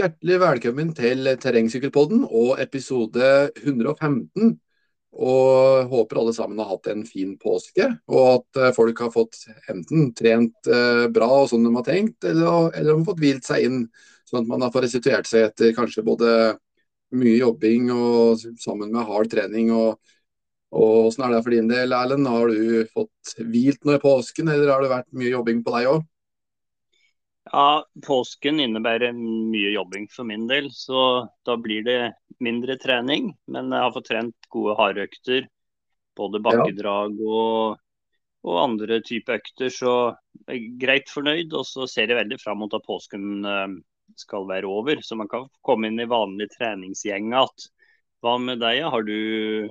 Hjertelig velkommen til Terrengsykkelpodden og episode 115. Og håper alle sammen har hatt en fin påske, og at eh, folk har fått enten trent eh, bra og sånn de har tenkt, eller, eller har fått hvilt seg inn, sånn at man har fått restituert seg etter kanskje både mye jobbing og sammen med hard trening. og og Hvordan er det for din del, Erlend? Har du fått hvilt nå i påsken, eller har det vært mye jobbing på deg òg? Ja, Påsken innebærer mye jobbing for min del, så da blir det mindre trening. Men jeg har fått trent gode hardøkter, både bakkedrag og, og andre typer økter. Så jeg er greit fornøyd, og så ser jeg veldig fram mot at påsken eh, skal være over. Så man kan komme inn i vanlig treningsgjeng igjen. Hva med deg, har du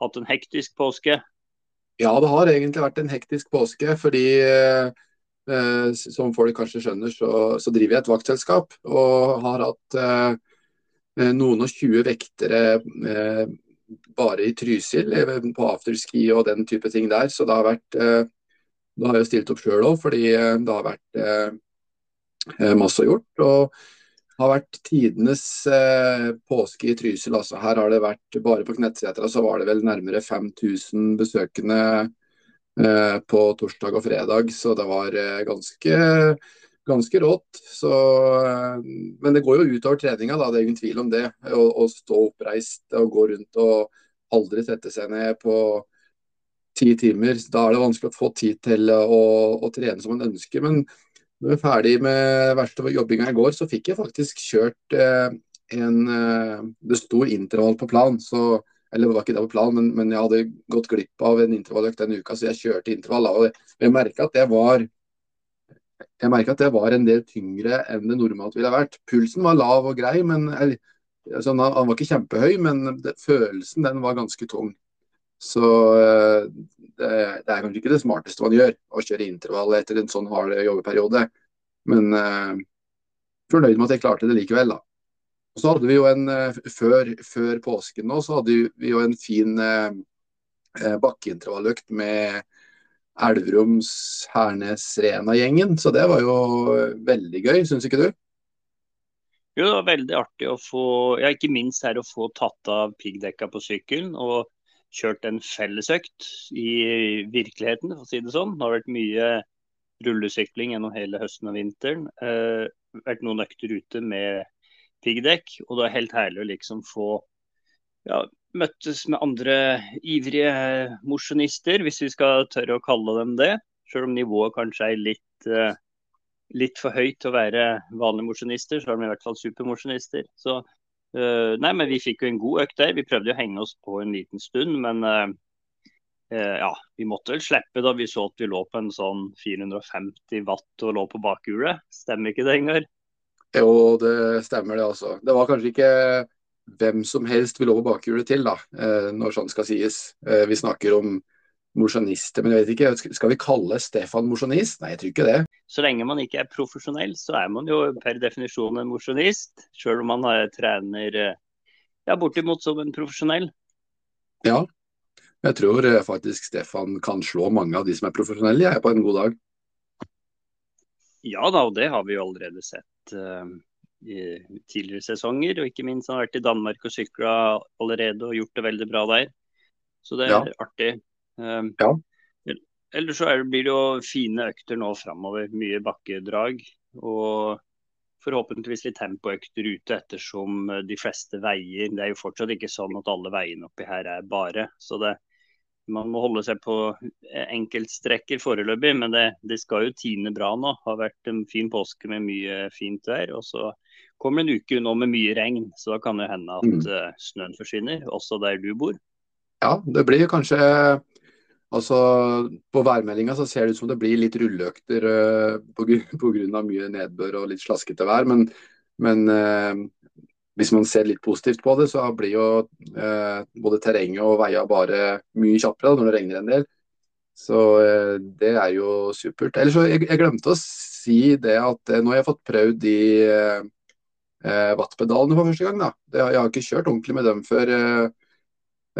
hatt en hektisk påske? Ja, det har egentlig vært en hektisk påske. fordi eh, Eh, som folk kanskje skjønner, så, så, driver jeg et vaktselskap og har hatt eh, eh noen og tjue vektere eh, bare i Trysil, eh, på afterski og den type ting der. Så det har vært eh, Da har jeg stilt opp sjøl òg, fordi det har vært masse gjort. Og har vært tidenes påske i Trysil. Altså, her har det vært, bare på Knettsetra så var det vel nærmere 5000 besøkende på torsdag og fredag, så det var eh, ganske, ganske rått. Så, eh, men det går jo utover treninga, da, det er ingen tvil om det. Å, å stå oppreist og gå rundt og aldri sette seg ned på ti timer. Da er det vanskelig å få tid til å, å trene som man ønsker. Men når vi er ferdig med verste jobbinga i går, så fikk jeg faktisk kjørt eh, en Det sto intervall på plan. så eller det var ikke det på planen, men, men, jeg hadde gått glipp av en intervalløkt denne uka, så jeg kjørte intervall. Og jeg merka at det var jeg merka at det var en del tyngre enn det normalt ville vært. Pulsen var lav og grei, men altså, han var ikke kjempehøy, men det, følelsen den var ganske tung. Så eh, det, det, er kanskje ikke det smarteste man gjør, å kjøre intervall etter en sånn hard jobbeperiode. Men uh, fornøyd med at jeg klarte det likevel, da. Så hadde vi jo en, eh, før, før, påsken nå, så hadde vi jo en fin eh, eh bakkeintervalløkt med Elverums, Hernes, Rena-gjengen. Så det var jo veldig gøy, syns ikke du? Jo, det var veldig artig å få, ja ikke minst her å få tatt av piggdekka på sykkelen og kjørt en fellesøkt i virkeligheten, for å si det sånn. Det har vært mye rullesykling gjennom hele høsten og vinteren. Eh, vært noen økter ute med piggdekk. Og det er helt herlig å liksom få ja, møttes med andre ivrige mosjonister, hvis vi skal tørre å kalle dem det. Selv om nivået kanskje er litt, uh, litt for høyt til å være vanlige mosjonister, så er de i hvert fall supermosjonister. Så uh, nei, men vi fikk jo en god økt der. Vi prøvde å henge oss på en liten stund, men uh, ja, vi måtte vel slippe da vi så at vi lå på en sånn 450 watt og lå på bakhjulet. Stemmer ikke det, Ingar? Jo, det stemmer det, altså. Det var kanskje ikke hvem som helst vi lover bakhjulet til, da, eh, når sånn skal sies. Eh, vi snakker om mosjonister, men jeg vet ikke, skal vi kalle Stefan mosjonist? Nei, jeg tror ikke det. Så lenge man ikke er profesjonell, så er man jo per definisjon en mosjonist. Sjøl om man har trener eh, ja, bortimot som en profesjonell. Ja, jeg tror faktisk Stefan kan slå mange av de som er profesjonelle, jeg, på en god dag. Ja da, og det har vi jo allerede sett uh, i tidligere sesonger. Og ikke minst han har vært i Danmark og sykla allerede og gjort det veldig bra der. Så det er ja. artig. Um, ja. Ellers så det, blir det jo fine økter nå framover. Mye bakkedrag. Og forhåpentligvis litt tempoøkter ute ettersom de fleste veier Det er jo fortsatt ikke sånn at alle veiene oppi her er bare. Så det, man må holde seg på enkeltstrekker foreløpig, men det, det, skal jo tine bra nå. Det har vært en fin påske med mye fint vær. og Så kommer det en uke nå med mye regn, så da kan det hende at mm. uh, snøen forsvinner, også der du bor. Ja, det blir kanskje Altså, På værmeldinga så ser det ut som det blir litt rulleøkter uh, pga. mye nedbør og litt slaskete vær. Men, men uh, hvis man ser litt positivt på det, så blir jo eh, både terrenget og veier bare mye kjappere når det regner en del. Så eh, det er jo supert. Ellers så jeg, jeg glemte å si det at eh, nå har jeg fått prøvd de eh, eh wattpedalene for første gang. da. Det, jeg har ikke kjørt ordentlig med dem før,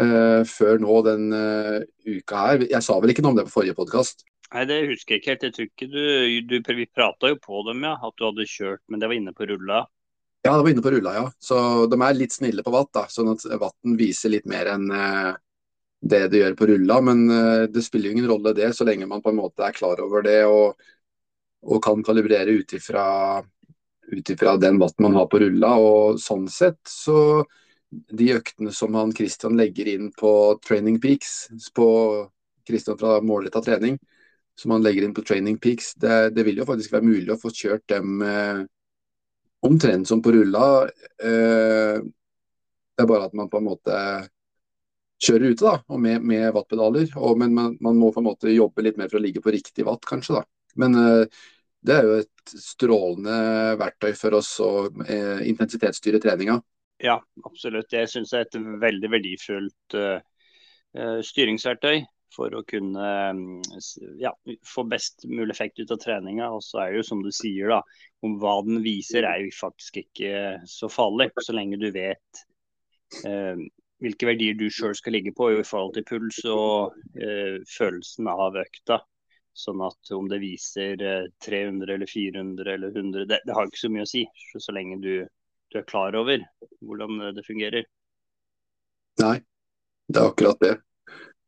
eh, før nå den uka her. Jeg sa vel ikke noe om det på forrige podkast? Nei, det husker jeg ikke helt. Jeg tror ikke du, du Vi prata jo på dem, ja. At du hadde kjørt, men det var inne på rulla. Ja, de var inne på rulla, ja. Så de er litt snille på watt, da, sånn at watten viser litt mer enn uh, det det gjør på rulla. Men uh, det spiller jo ingen rolle det, så lenge man på en måte er klar over det og, og kan kalibrere ut ifra den watten man har på rulla. Og sånn sett så de øktene som han Christian legger inn på training peaks, på Christian fra målretta trening, som han legger inn på training peaks, det, det, vil jo faktisk være mulig å få kjørt dem eh, omtrent som på rulla. Eh, det er bare at man på en måte kjører ute da, og med, med wattpedaler. Og, men man, man, må på en måte jobbe litt mer for å ligge på riktig watt, kanskje. da. Men eh, det er jo et strålende verktøy for oss å eh, intensitetsstyre treninga. Ja, absolutt. Jeg syns det er et veldig verdifullt uh, styringsverktøy for å kunne ja, få best mulig effekt ut av treninga. Og så er det jo som du sier, da, om hva den viser er jo faktisk ikke så farlig. Så lenge du vet eh, hvilke verdier du sjøl skal ligge på i forhold til puls og eh, følelsen av økta. Sånn at om det viser 300 eller 400 eller 100, det, det har ikke så mye å si. Så, så lenge du du er klar over hvordan det fungerer. Nei, det er akkurat det.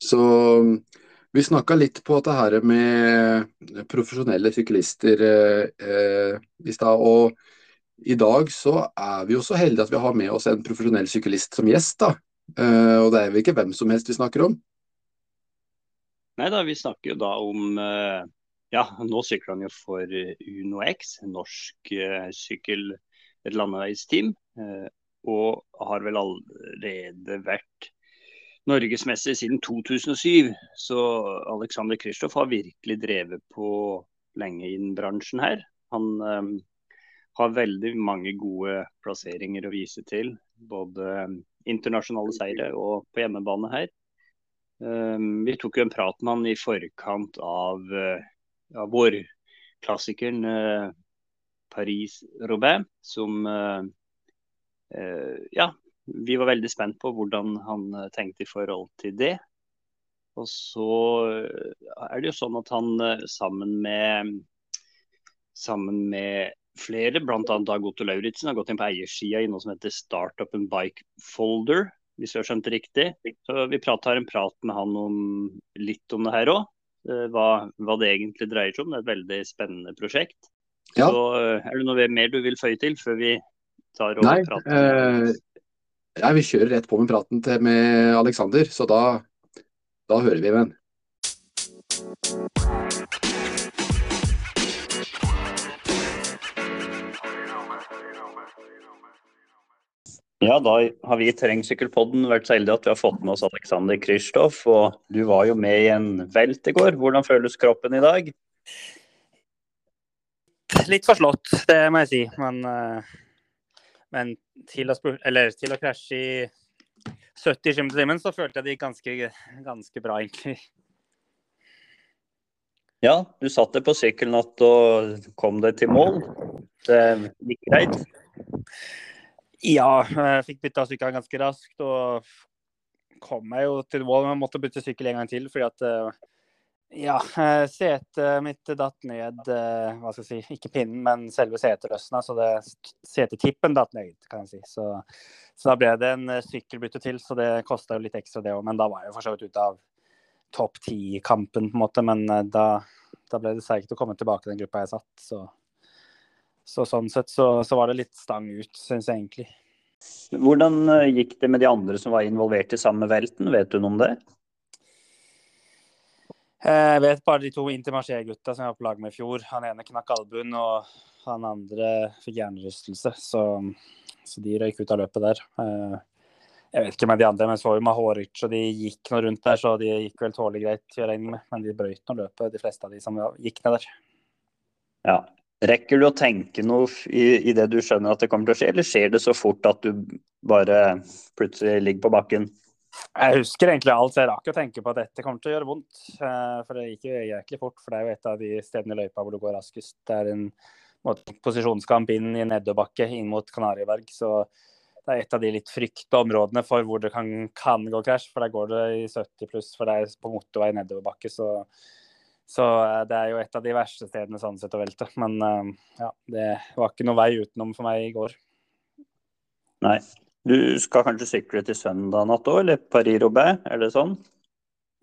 Så vi snakka litt på dette her med profesjonelle syklister eh, i stad. Og i dag så er vi jo så heldige at vi har med oss en profesjonell syklist som gjest. da. Eh, og det er vel ikke hvem som helst vi snakker om? Nei da, vi snakker jo da om eh, Ja, nå sykler han jo for Uno X, norsk eh, sykkel et landeveisteam. Eh, og har vel allerede vært norgesmester siden 2007. Så Alexander Kristoff har virkelig drevet på lenge i den bransjen her. Han um, har veldig mange gode plasseringer å vise til. Både internasjonale seire og på hjemmebane her. Um, vi tok jo en prat med han i forkant av, uh, av vårklassikeren uh, Paris-Robert, som uh, eh, Ja, vi var veldig spent på hvordan han eh, tenkte i forhold til det. Og så er det jo sånn at han sammen med, sammen med flere, bl.a. Dag Otto Lauritzen, har gått inn på eiersida i noe som heter Startup and Bike Folder, hvis vi har skjønt det riktig. Så Vi tar en prat med han om litt om det her òg. Hva, hva, det egentlig dreier seg om. Det er et veldig spennende prosjekt. Ja. Så eh, Er det noe mer du vil føye til før vi tar og Nei, prater? Eh, ja, vi kjører rett på med praten til, med Aleksander, så da, da hører vi med. Ja, da har vi i Terrengsykkelpodden vært så heldige at vi har fått med oss Aleksander Kristoff. Og du var jo med i en velt i går. Hvordan føles kroppen i dag? litt forslått, det må jeg si. Men, eh, men til, å, til, å, krasje i 70 km i timen, så følte jeg det gikk ganske, ganske bra, egentlig. Ja, du satt deg på sykkelen og kom deg til mål. Det gikk greit? Ja, jeg fikk bytta sykkel ganske raskt. Og kom meg jo til mål, men måtte bytte sykkel en gang til. fordi at eh, ja, eh, setet mitt datt ned, eh, hva skal jeg si, ikke pinnen, men selve setet løsna. Så det, setetippen datt ned, kan jeg si. Så, så da ble det en eh, sykkelbytte til, så det kosta jo litt ekstra det òg. Men da var jeg jo for så vidt ute av topp ti-kampen, på en måte. Men da, da ble det seigt å komme tilbake i den gruppa jeg satt. Så, så sånn sett så, så, var det litt stang ut, syns jeg egentlig. Hvordan gikk det med de andre som var involvert i samme velten, vet du noe om det? Jeg vet bare de to Intermarché-gutta som jeg var på lag med i fjor. Han ene knakk albuen, og han andre fikk hjernerystelse. Så, så, de røyk ut av løpet der. Eh, jeg vet ikke med de andre, men så jo Mahoric og de gikk noe rundt der, så de gikk vel tålelig greit, gjør jeg med. Men de brøyt nå løpet, de fleste av de som gikk ned der. Ja. Rekker du å tenke noe i, i det du skjønner at det kommer til å skje, eller skjer det så fort at du bare plutselig ligger på bakken? Jeg husker egentlig alt, så jeg rakk å tenke på at dette kommer til å gjøre vondt. Eh, for det gikk jo jæklig fort, for det er jo et av de stedene i løypa hvor det går raskest. Det er en måte, posisjonskamp inn i nedoverbakke inn mot Kanariberg. Så det er et av de litt frykta områdene for hvor det kan, kan gå krasj. For der går det i 70 pluss, for det er på motorvei nedoverbakke. Så, så eh, det er jo et av de verste stedene sånn sett å velte. Men eh, ja, det var ikke noe vei utenom for meg i går. Nei. Du skal kanskje sykle til søndag natt òg, eller Paris-Roubais, er det sånn?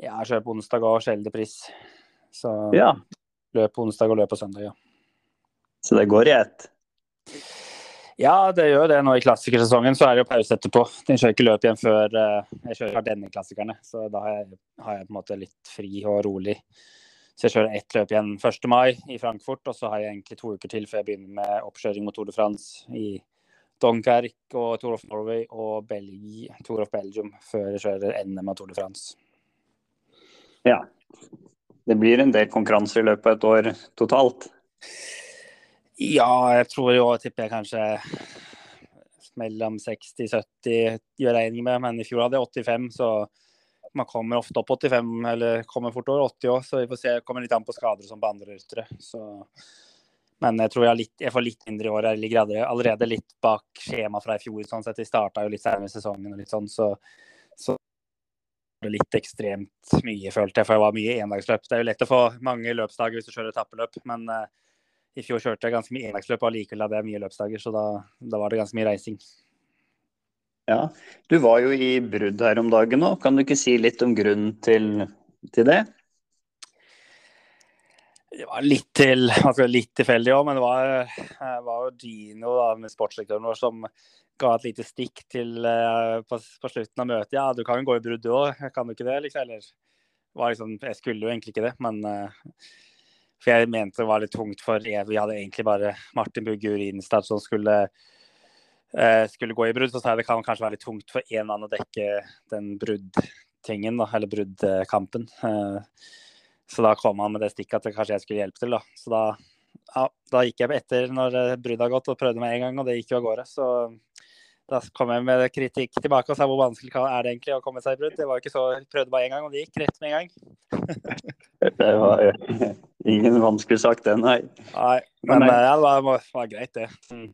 Ja, jeg kjører på onsdag og Schelde Pris. Så Ja. løp på onsdag og løp på søndag, ja. Så det går i ett? Ja, det gjør det nå i klassikersesongen. Så er det jo pause etterpå. Den kjører ikke løp igjen før uh, jeg kjører denne klassikerne. Så da har jeg, har jeg, på en måte litt fri og rolig. Så jeg kjører ett løp igjen 1. mai i Frankfurt, og så har jeg egentlig to uker til før jeg begynner med oppkjøring mot Tour de France i Dunkerque og Tour of Norway og Belgi, Tour of Belgium før jeg kjører NM og Tour de France. Ja. Det blir en del konkurranser i løpet av et år totalt? Ja, jeg tror jo tipper jeg kanskje mellom 60-70 gjør regning med, men i fjor hadde jeg 85, så man kommer ofte opp 85, eller kommer fort over 80 òg, så vi får se. Det kommer litt an på skader som på andre ryttere. Men jeg tror jeg, litt, jeg, får litt mindre i år. Jeg ligger allerede litt bak skjema fra i fjor. sånn sett. Vi starta jo litt senere i sesongen, og litt sånn, så, så det litt ekstremt mye, følte jeg, for jeg var mye endagsløp. Det er jo lett å få mange løpsdager hvis du kjører etappeløp, men uh, i fjor kjørte jeg ganske mye endagsløp, og likevel hadde jeg mye løpsdager, så da, da, var det ganske mye reising. Ja, Du var jo i brudd her om dagen òg. Kan du ikke si litt om grunnen til, til det? Det var litt til, altså litt tilfeldig òg, men det var, eh, var jo Gino, da, med sportsdirektøren vår, som ga et lite stikk til, uh, på, på, slutten av møtet. Ja, du kan jo gå i brudd òg, kan du ikke det? Liksom? Eller, liksom, jeg skulle jo egentlig ikke det, men uh, for jeg mente det var litt tungt for Vi hadde egentlig bare Martin Bugge Urinstad som skulle, eh, skulle gå i brudd. Så sa jeg det kan kanskje være litt tungt for én mann å dekke den bruddtingen, da, eller bruddkampen. Eh, så da kom han med det stikket at kanskje jeg skulle hjelpe til. Da. Så da, ja, da gikk jeg etter når bruddet har gått og prøvde meg en gang, og det gikk jo av gårde. Så da kom jeg med kritikk tilbake og sa hvor vanskelig er det egentlig å komme seg i brudd. Det var ikke så, prøvde bare én gang, og det gikk rett med en gang. det var ingen vanskelig sak, det, nei. Nei, men, men ja, det var, var, greit, det. Mm.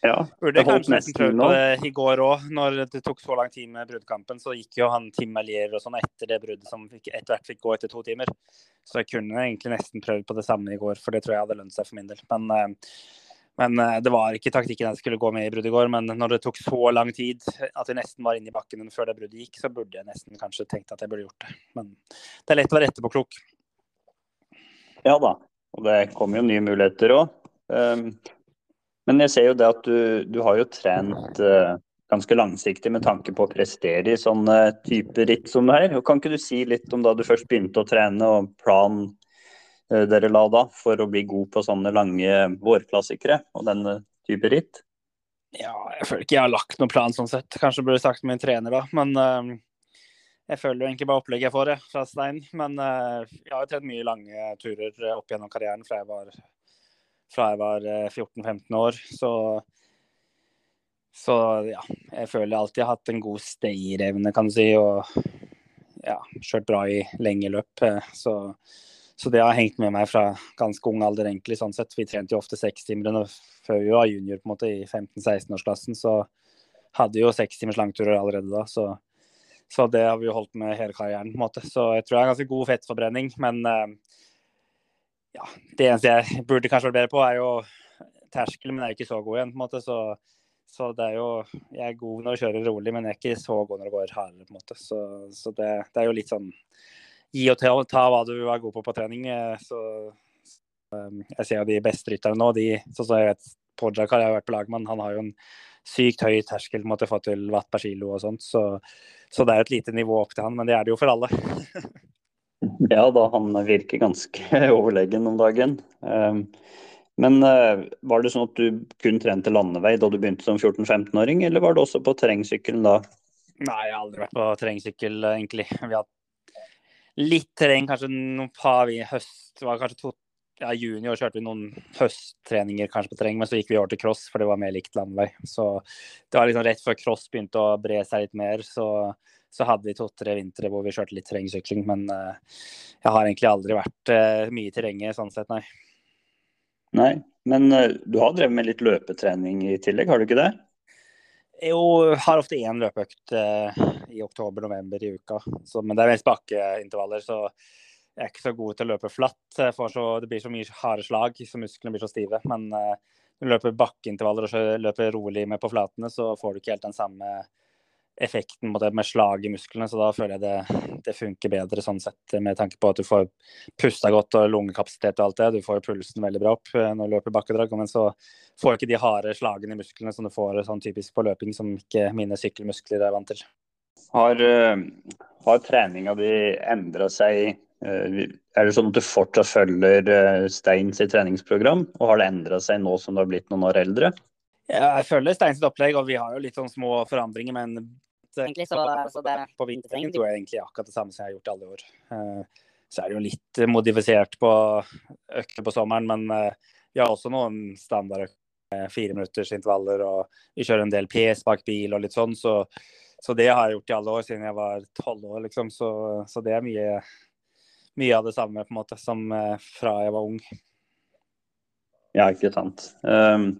Ja, Burde kanskje nesten prøvd på det i går òg. Når det tok så lang tid med bruddkampen, så gikk jo han Tim Melier og sånn etter det bruddet som etter hvert fikk gå etter to timer. Så jeg kunne egentlig nesten prøvd på det samme i går, for det tror jeg hadde lønt seg for min del. Men uh, men eh, det var ikke taktikken jeg skulle gå med i bruddet i går. Men når det tok så lang tid at vi nesten var inne i bakken før det bruddet gikk, så burde jeg nesten kanskje tenkt at jeg burde gjort det. Men det er lett å være etterpåklok. Ja da, og det kommer jo nye muligheter òg. Men jeg ser jo det at du, du har jo trent uh, ganske langsiktig med tanke på å prestere i sånne typer ritt som det her. Kan ikke du si litt om da du først begynte å trene og planen uh, dere la da for å bli god på sånne lange vårklassikere og denne type ritt? Ja, jeg føler ikke jeg har lagt noen plan sånn sett. Kanskje burde sagt med min trener da. Men uh, jeg føler jo egentlig bare opplegget jeg får jeg, fra Stein. Men jeg har jo trent mye lange turer opp gjennom karrieren fra jeg var, var 14-15 år. Så, så ja, jeg føler jeg alltid har hatt en god stayerevne, kan du si. Og ja, kjørt bra i lenge løp. Så så det har hengt med meg fra ganske ung alder, egentlig. sånn sett. Vi trente jo ofte sekstimerne før vi var junior på en måte, i 15-16-årsklassen. Så hadde jo sekstimers langturer allerede da. Så, så, det har vi jo holdt med hele karrieren. på en måte. Så jeg tror jeg har ganske god fettforbrenning. Men uh, ja, det eneste jeg burde kanskje vært bedre på, er jo terskelen, men jeg er ikke så god igjen. på en måte, så så det er jo Jeg er god når jeg kjører rolig, men jeg er ikke så god når det går hardere, på en måte. Så, så det, det, er jo litt sånn gi og ta, ta, hva du er god på på trening. Så, så, um, jeg ser jo de beste rytterne nå. De, sånn som jeg vet, Pojakar har vært på lag med, han har jo en sykt høy terskel å få til watt per kilo og sånt. Så, så, det er jo et lite nivå opp til han, men det er det jo for alle. ja da, han virker ganske overlegen om dagen. Um, men uh, var det sånn at du kun trente landevei da du begynte som 14-15-åring, eller var det også på terrengsykkelen da? Nei, jeg har aldri vært på terrengsykkel, egentlig. Vi har litt terreng, kanskje noen par i høst. Det var kanskje to, ja, junior kjørte vi noen høsttreninger kanskje på terreng, men så gikk vi over til cross, for det var mer likt landevei. Så det var liksom rett før cross begynte å bre seg litt mer, så, så hadde vi to-tre vintre hvor vi kjørte litt terrengsykling. Men uh, jeg har egentlig aldri vært uh, mye i terrenget sånn sett, nei. Nei, men uh, du har drevet med litt løpetrening i tillegg, har du ikke det? Jo, har ofte én løpeøkt eh, i oktober-november i uka. Så, men det er mest bakkeintervaller, så jeg er ikke så god til å løpe flatt. Så, det blir så mye harde slag, så musklene blir så stive. Men når du løper bakkeintervaller og løper rolig med på flatene, så får du ikke helt den samme effekten med slag i musklene. Så da føler jeg det, det, funker bedre sånn sett, med tanke på at du får pusta godt og lungekapasitet og alt det. Du får pulsen veldig bra opp eh, når du løper bakkedrag. Men så får du ikke de harde slagene i musklene som du får sånn typisk på løping, som ikke mine sykkelmuskler er vant til. Har, eh, har treninga di endra seg? Eh, er det sånn at du fortsatt følger Steins treningsprogram, og har det endra seg nå som du har blitt noen år eldre? Jeg følger Steins opplegg, og vi har jo litt sånn små forandringer, men egentlig. Så, så det, på vinteren tror jeg egentlig akkurat det samme som jeg har gjort i alle år. Uh, så er det jo litt modifisert på økter på sommeren, men uh, vi har også noen standardøkter med fire minutters intervaller, og vi kjører en del PS bak bil og litt sånn. Så, så, det har jeg gjort i alle år siden jeg var tolv år, liksom. Så, så, det er mye, mye av det samme på en måte som fra jeg var ung. Ja, ikke sant. Um,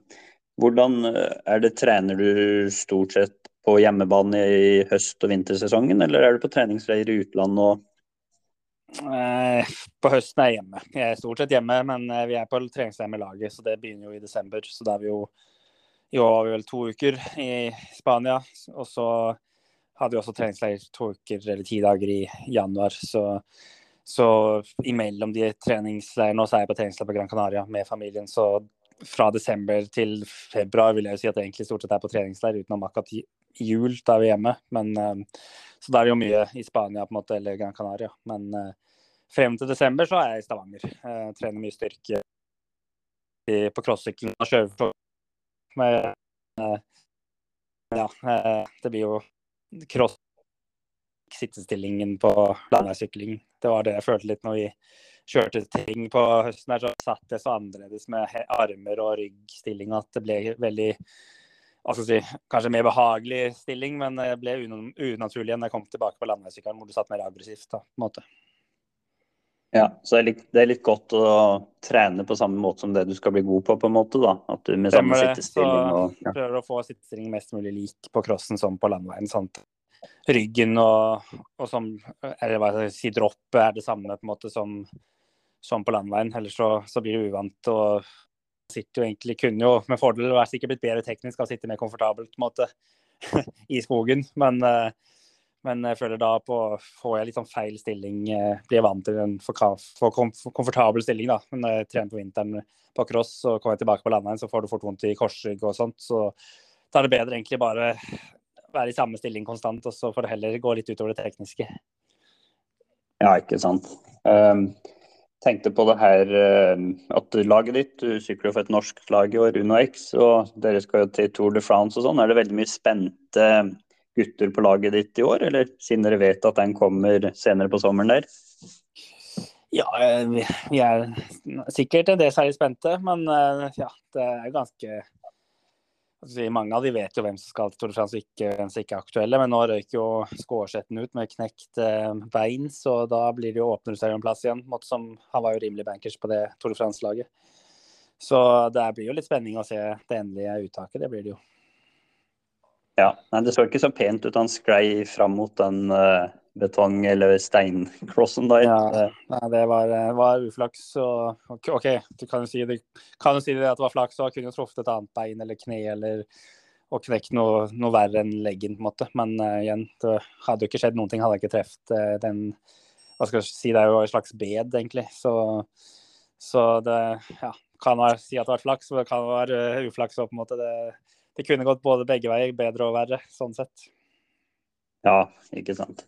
hvordan er det trener du stort sett på hjemmebane i høst- og vintersesongen, eller er du på treningsleir i utlandet og eh, På høsten er jeg hjemme. Jeg er stort sett hjemme, men eh, vi er på treningsleir med laget, så det begynner jo i desember. Så da er vi jo i år har vi vel to uker i Spania. Og så hadde vi også treningsleir to uker eller ti dager i januar. Så, så imellom de treningsleirene så er jeg på treningsleir på Gran Canaria med familien. Så fra desember til februar vil jeg jo si at jeg egentlig stort sett er på treningsleir, utenom akkurat jul, da er vi hjemme. Men, eh, så da er det jo mye i Spania på en måte, eller Gran Canaria. Men eh, frem til desember så er jeg i Stavanger. Jeg eh, trener mye styrke på crossykkelen og kjører med Ja, det blir jo cross sittestillingen på landeveissykling. Det var det jeg følte litt når vi kjørte ting på høsten her, så satt jeg så annerledes med armer og ryggstilling at det ble veldig si, kanskje mer behagelig stilling, men det ble unaturlig igjen da jeg kom tilbake på landeveissykkelen, hvor du satt mer aggressivt. da, på en måte. Ja, så det er, litt, det er, litt, godt å trene på samme måte som det du skal bli god på, på en måte, da. At du med samme sittestilling og ja. Prøver å få sittestilling mest mulig lik på crossen som på landeveien. sant? ryggen og, og som eller hva jeg si, droppet er det samme på en måte som, som på landeveien. Ellers så, så blir du uvant. og sitter jo egentlig, kunne jo med fordel vært sikkert blitt bedre teknisk og sitte mer komfortabelt måte i skogen. Men, eh, men, jeg føler da på får jeg litt sånn feil stilling. Eh, blir vant til en for, for, for komfortabel stilling da. Men når jeg trener på vinteren på cross og kommer jeg tilbake på landeveien, så får du fort vondt i korsrygg og sånt. Så da er det bedre egentlig bare være i samme stilling konstant, og så får det heller gå litt utover det tekniske. Ja, ikke sant. Um, tenkte på det her uh, at laget ditt, du sykler jo for et norsk lag i år, Uno X, og dere skal jo til Tour de France og sånn. Er det veldig mye spente gutter på laget ditt i år, eller siden dere vet at den kommer senere på sommeren der? Ja, vi er sikkert en del særlig spente, men uh, ja, det er ganske Altså, mange av de vet jo hvem som skal til Tour de France og ikke, hvem som ikke er aktuelle. Men nå røyk jo Skårsetten ut med knekt eh, bein, så da blir det jo åpner seg en plass igjen. Måte som, han var jo rimelig bankers på det Tour de France-laget. Så det blir jo litt spenning å se det endelige uttaket. Det blir det jo. Ja, nei, Det så ikke så pent ut. Han sklei fram mot den uh, betong- eller steincrossen der. Ja, nei, det var, eh, var uflaks. Og, OK, du kan jo si det, si det at det var flaks, og kunne jo truffet et annet bein eller kne eller og knekt noe, noe verre enn leggen, på en måte. Men uh, igjen, det hadde jo ikke skjedd noen ting hadde jeg ikke truffet uh, den Hva skal jeg si, det er jo et slags bed, egentlig. Så, så det ja, kan være, si at det var flaks, men det kan være uh, uflaks òg, på en måte. Det, det kunne gått både begge veier, bedre og verre, sånn sett. Ja, ikke sant.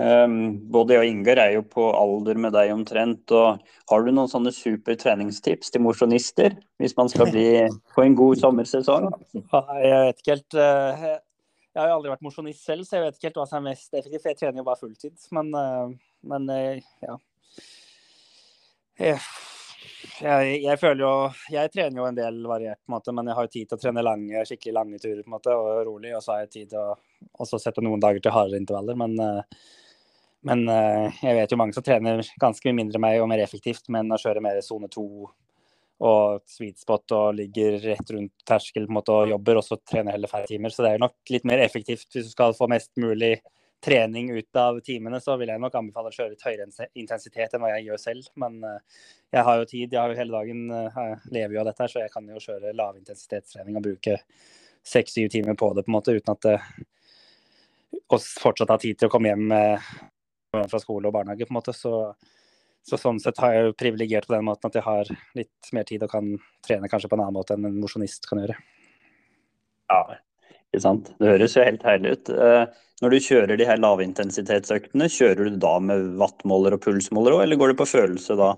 Um, både jeg og Ingar er jo på alder med deg omtrent. og Har du noen sånne super treningstips til mosjonister hvis man skal bli på en god sommersesong? Jeg vet ikke helt. Eh, jeg har jo aldri vært mosjonist selv, så jeg vet ikke helt hva som er mest effektivt. Jeg trener jo bare fulltid, men, eh, men eh, ja. Jeg, jeg, føler jo Jeg trener jo en del variert, på en måte, men jeg har jo tid til å trene lange, skikkelig lange turer på en måte, og rolig. Og så har jeg tid til å sette noen dager til hardere intervaller. Men men uh, jeg vet jo mange som trener ganske mye mindre meg og mer effektivt, men å kjøre mer sone to og sweet spot og ligger rett rundt terskel på en måte og jobber, og så trener heller færre timer. Så det er nok litt mer effektivt hvis du skal få mest mulig trening ut av timene, så vil jeg nok anbefale å kjøre litt høyere intensitet enn hva jeg gjør selv. Men jeg har jo tid, jeg har jo hele dagen, jeg lever jo av dette, så jeg kan jo kjøre lavintensitetstrening og bruke seks-syv timer på det, på en måte, uten at det og fortsatt ha tid til å komme hjem fra skole og barnehage, på en måte. Så, så sånn sett har jeg jo privilegert på den måten at jeg har litt mer tid og kan trene kanskje på en annen måte enn en mosjonist kan gjøre. Ja, ikke sant. Det høres jo helt herlig ut. Eh, når du kjører de her lavintensitetsøktene, kjører du da med wattmåler og pulsmåler òg, eller går du på følelse da?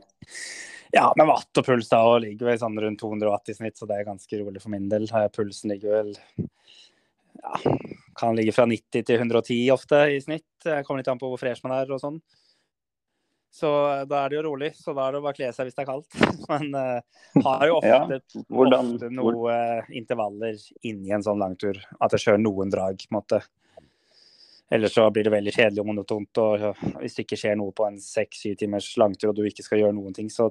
Ja, med watt og puls da, og ligger vel sånn rundt 200 watt i snitt, så det er ganske rolig for min del. Pulsen ligger vel ja, kan ligge fra 90 til 110 ofte i snitt. Jeg kommer litt an på hvor fresh man er og sånn. Så eh, da er det jo rolig. Så da er det bare å kle seg hvis det er kaldt. Men uh, har jo ofte, ja, hvordan, ofte noen hvor... uh, intervaller inni en sånn langtur. At jeg kjører noen drag, på en måte. Ellers så blir det veldig kjedelig og monotont. Og hvis det ikke skjer noe på en seks-syv timers langtur og du ikke skal gjøre noen ting, så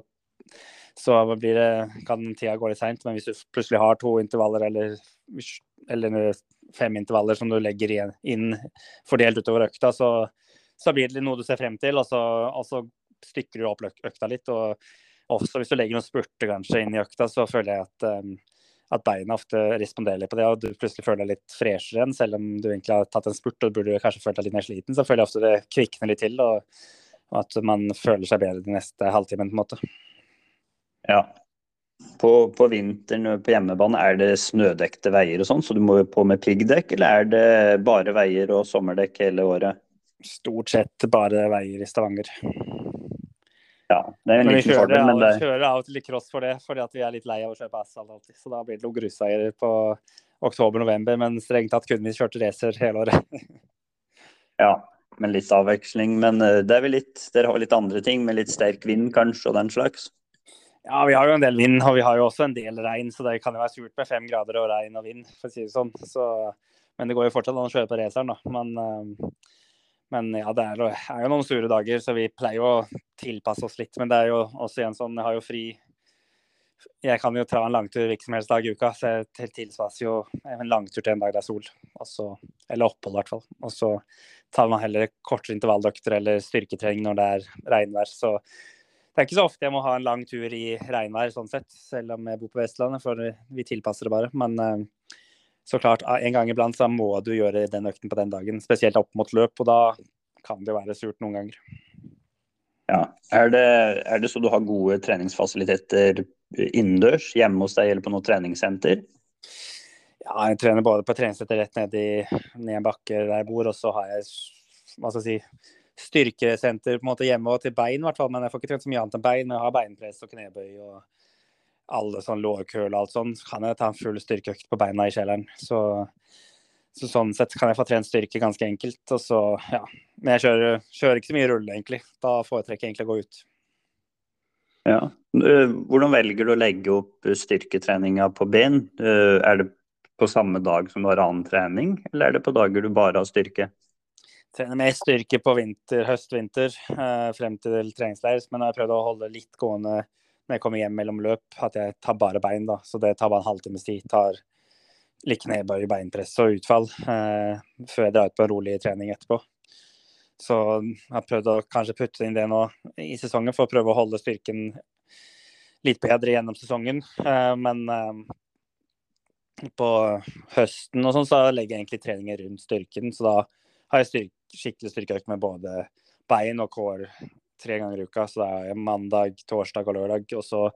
så blir det, kan tida gå litt seint. Men hvis du plutselig har to intervaller eller, eller fem intervaller som du legger inn fordelt utover økta, så, så blir det noe du ser frem til. Og så, og så stykker du opp økta litt. og også hvis du legger noen spurter kanskje inn i økta, så føler jeg at, um, at beina ofte responderer litt på det. Og du plutselig føler deg litt freshere igjen, selv om du egentlig har tatt en spurt og burde kanskje følt deg litt mer sliten. Så føler jeg ofte det kvikner litt til, og, og at man føler seg bedre de neste halvtimen på en måte. Ja. På, på, vinteren på hjemmebane, er det snødekte veier og sånn, så du må jo på med piggdekk, eller er det bare veier og sommerdekk hele året? Stort sett bare veier i Stavanger. Ja, det er en liten fordel, men det Vi kjører av og til litt cross for det, fordi at vi er litt lei av å kjøpe asfalt alltid. Så da blir det noen grusveier på oktober-november, men strengt tatt kunne vi kjørt racer hele året. ja, med litt avveksling. Men eh, det er vel litt, dere har litt andre ting, med litt sterk vind kanskje og den slags? Ja, vi har jo en del vind, og vi har jo også en del regn, så det kan jo være surt med fem grader og regn og vind, for å si det sånn. Så, men det går jo fortsatt an å kjøre på raceren, da. Men, eh, men ja, det er, er, jo noen sure dager, så vi pleier jo å tilpasse oss litt. Men det er jo også igjen sånn, jeg har jo fri Jeg kan jo ta en langtur hvilken helst dag i uka, så jeg tilpasser jo en langtur til en dag det er sol. Også, eller opphold, i hvert fall. Og så tar man heller kortere intervalldøkter eller styrketrening når det er regnvær. Så det er ikke så ofte jeg må ha en lang tur i regnvær, sånn sett, selv om jeg bor på Vestlandet, for vi tilpasser det bare. Men uh, så klart, en gang iblant så må du gjøre den økten på den dagen, spesielt opp mot løp, og da kan det være surt noen ganger. Ja, er det, er det så du har gode treningsfasiliteter innendørs, hjemme hos deg eller på noe treningssenter? Ja, jeg trener både på treningssenter rett ned i ned en bakke der jeg bor, og så har jeg hva skal jeg si, styrkesenter på en måte hjemme og til bein, i hvert fall. Men jeg får ikke trent så mye annet enn bein. Men jeg har beinpress og knebøy og alle sånn lårkøl og alt sånn. Så kan jeg ta en full styrkeøkt på beina i kjelleren. Så, så, sånn sett kan jeg få trent styrke ganske enkelt. Og så, ja. Men jeg kjører, kjører ikke så mye rulle, egentlig. Da foretrekker jeg egentlig å gå ut. Ja. Hvordan velger du å legge opp styrketreninga på ben? Er det på samme dag som du har annen trening, eller er det på dager du bare har styrke? trener mer styrke på vinter, høst-vinter eh, frem til treningsleir. Men jeg har prøvd å holde litt gående når jeg kommer hjem mellom løp, at jeg tar bare bein. da, Så det tar bare en halvtimes tid. Tar like knebøy, beinpress og utfall eh, før jeg drar ut på en rolig trening etterpå. Så jeg har prøvd å kanskje putte inn det nå i sesongen for å prøve å holde styrken litt bedre gjennom sesongen. Eh, men eh, på høsten og sånn så legger jeg egentlig treninger rundt styrken. Så da har jeg styrke, skikkelig styrkeøkt med både bein og core tre ganger i uka. Så det er mandag, torsdag og lørdag. Og så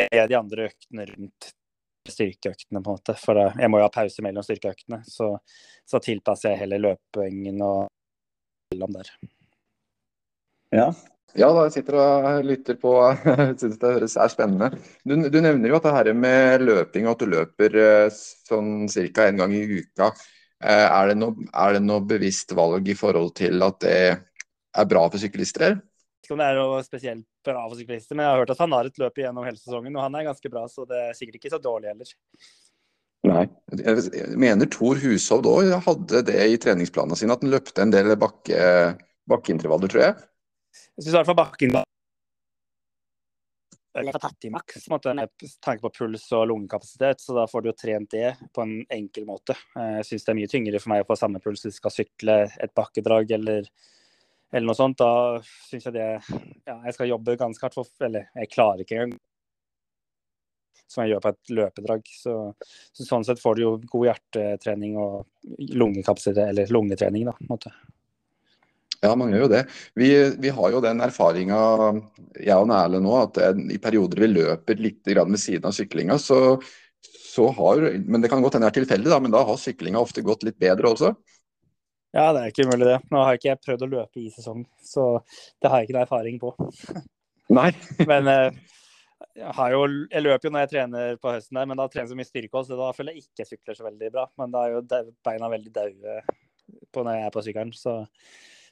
er de andre øktene rundt styrkeøktene, på en måte. For jeg må jo ha pause mellom styrkeøktene. Så, så tilpasser jeg heller løpingen og mellom der. Ja. Ja, da jeg sitter og lytter på. Syns det er spennende. Du, du, nevner jo at det her med løping, og at du løper eh, sånn ca. én gang i uka. Eh, er det, noe, er det noe bevisst valg i forhold til at det er bra for syklister? Ikke om det er noe spesielt bra for syklister, men jeg har hørt at han har et løp igjennom hele sesongen, og han er ganske bra, så det er sikkert ikke så dårlig heller. Nei. Jeg mener Tor Hushovd òg hadde det i treningsplanene sine, at han løpte en del bakke, bakkeintervaller, tror jeg. Jeg syns i hvert fall bakken eller tatt i maks med tanke på puls og lungekapasitet. Så da får du jo trent det på en enkel måte. Jeg syns det er mye tyngre for meg å få samme puls hvis jeg skal sykle et bakkedrag eller, eller noe sånt. Da syns jeg det Ja, jeg skal jobbe ganske hardt for Eller jeg klarer ikke engang som jeg gjør på et løpedrag. Så, så, sånn sett får du jo god hjertetrening og lungekapasitet, eller lungetrening, da. på en måte. Ja, man gjør jo det. Vi, vi har jo den erfaringa, jeg og Erlend nå, at i perioder vi løper litt ved siden av syklinga, så, så har Men det kan godt hende det er tilfeldig, da, men da har syklinga ofte gått litt bedre også? Ja, det er ikke umulig det. Nå har ikke jeg prøvd å løpe i sesong, så det har jeg ikke noe erfaring på. Nei. men eh, jeg, jo, jeg, løper jo når jeg trener på høsten, der, men da trener jeg så mye styrke også, så da føler jeg ikke jeg sykler så veldig bra. Men da er jo beina veldig daue når jeg er på sykkelen. Så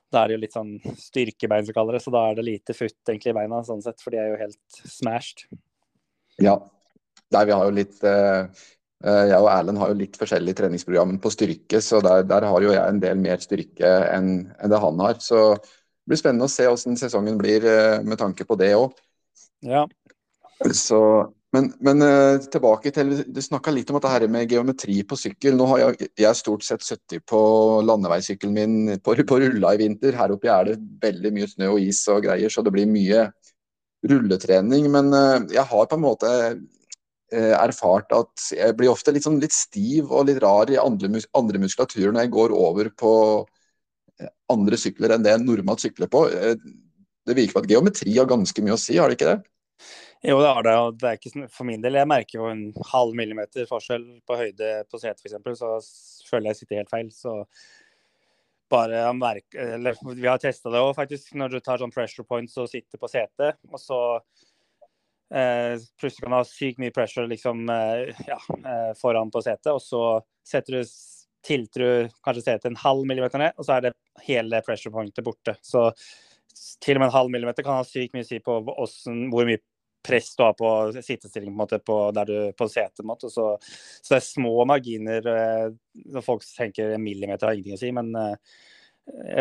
da er det jo litt sånn styrkebein, som kaller det. Så da er det lite futt egentlig i beina, sånn sett, for de er jo helt smashed. Ja. Nei, vi har jo litt uh, Jeg og Erlend har jo litt forskjellig treningsprogram på styrke, så der, der, har jo jeg en del mer styrke enn, enn det han har. Så det blir spennende å se hvordan sesongen blir uh, med tanke på det òg. Ja. Men, men uh, tilbake til Du snakka litt om dette her med geometri på sykkel. Nå har jeg, jeg stort sett sittet på landeveissykkelen min på, på, rulla i vinter. Her oppe er det veldig mye snø og is og greier, så det blir mye rulletrening. Men jeg har på en måte erfart at jeg blir ofte litt, sånn, litt stiv og litt rar i andre, mus andre muskulaturer når jeg går over på andre sykler enn det en normalt sykler på. Det virker på at geometri har ganske mye å si, har det ikke det? Jo, det har det. og det er ikke For min del, jeg merker jo en halv millimeter forskjell på høyde på setet f.eks., så føler jeg sitter helt feil. Så bare merke, eller Vi har testa det òg, faktisk. Når du tar sånn pressure points og sitter på setet, og så eh, plutselig kan du ha sykt mye pressure liksom, eh, ja, eh, foran på setet, og så setter du tilter kanskje setet en halv millimeter ned, og så er det hele pressure pointet borte. Så til og med en halv millimeter kan ha sykt mye å si på hvordan, hvor mye press du har på sittestilling på, på, på setet. Måte, så, så, det er små marginer. Eh, folk tenker en millimeter har ingenting å si, men eh,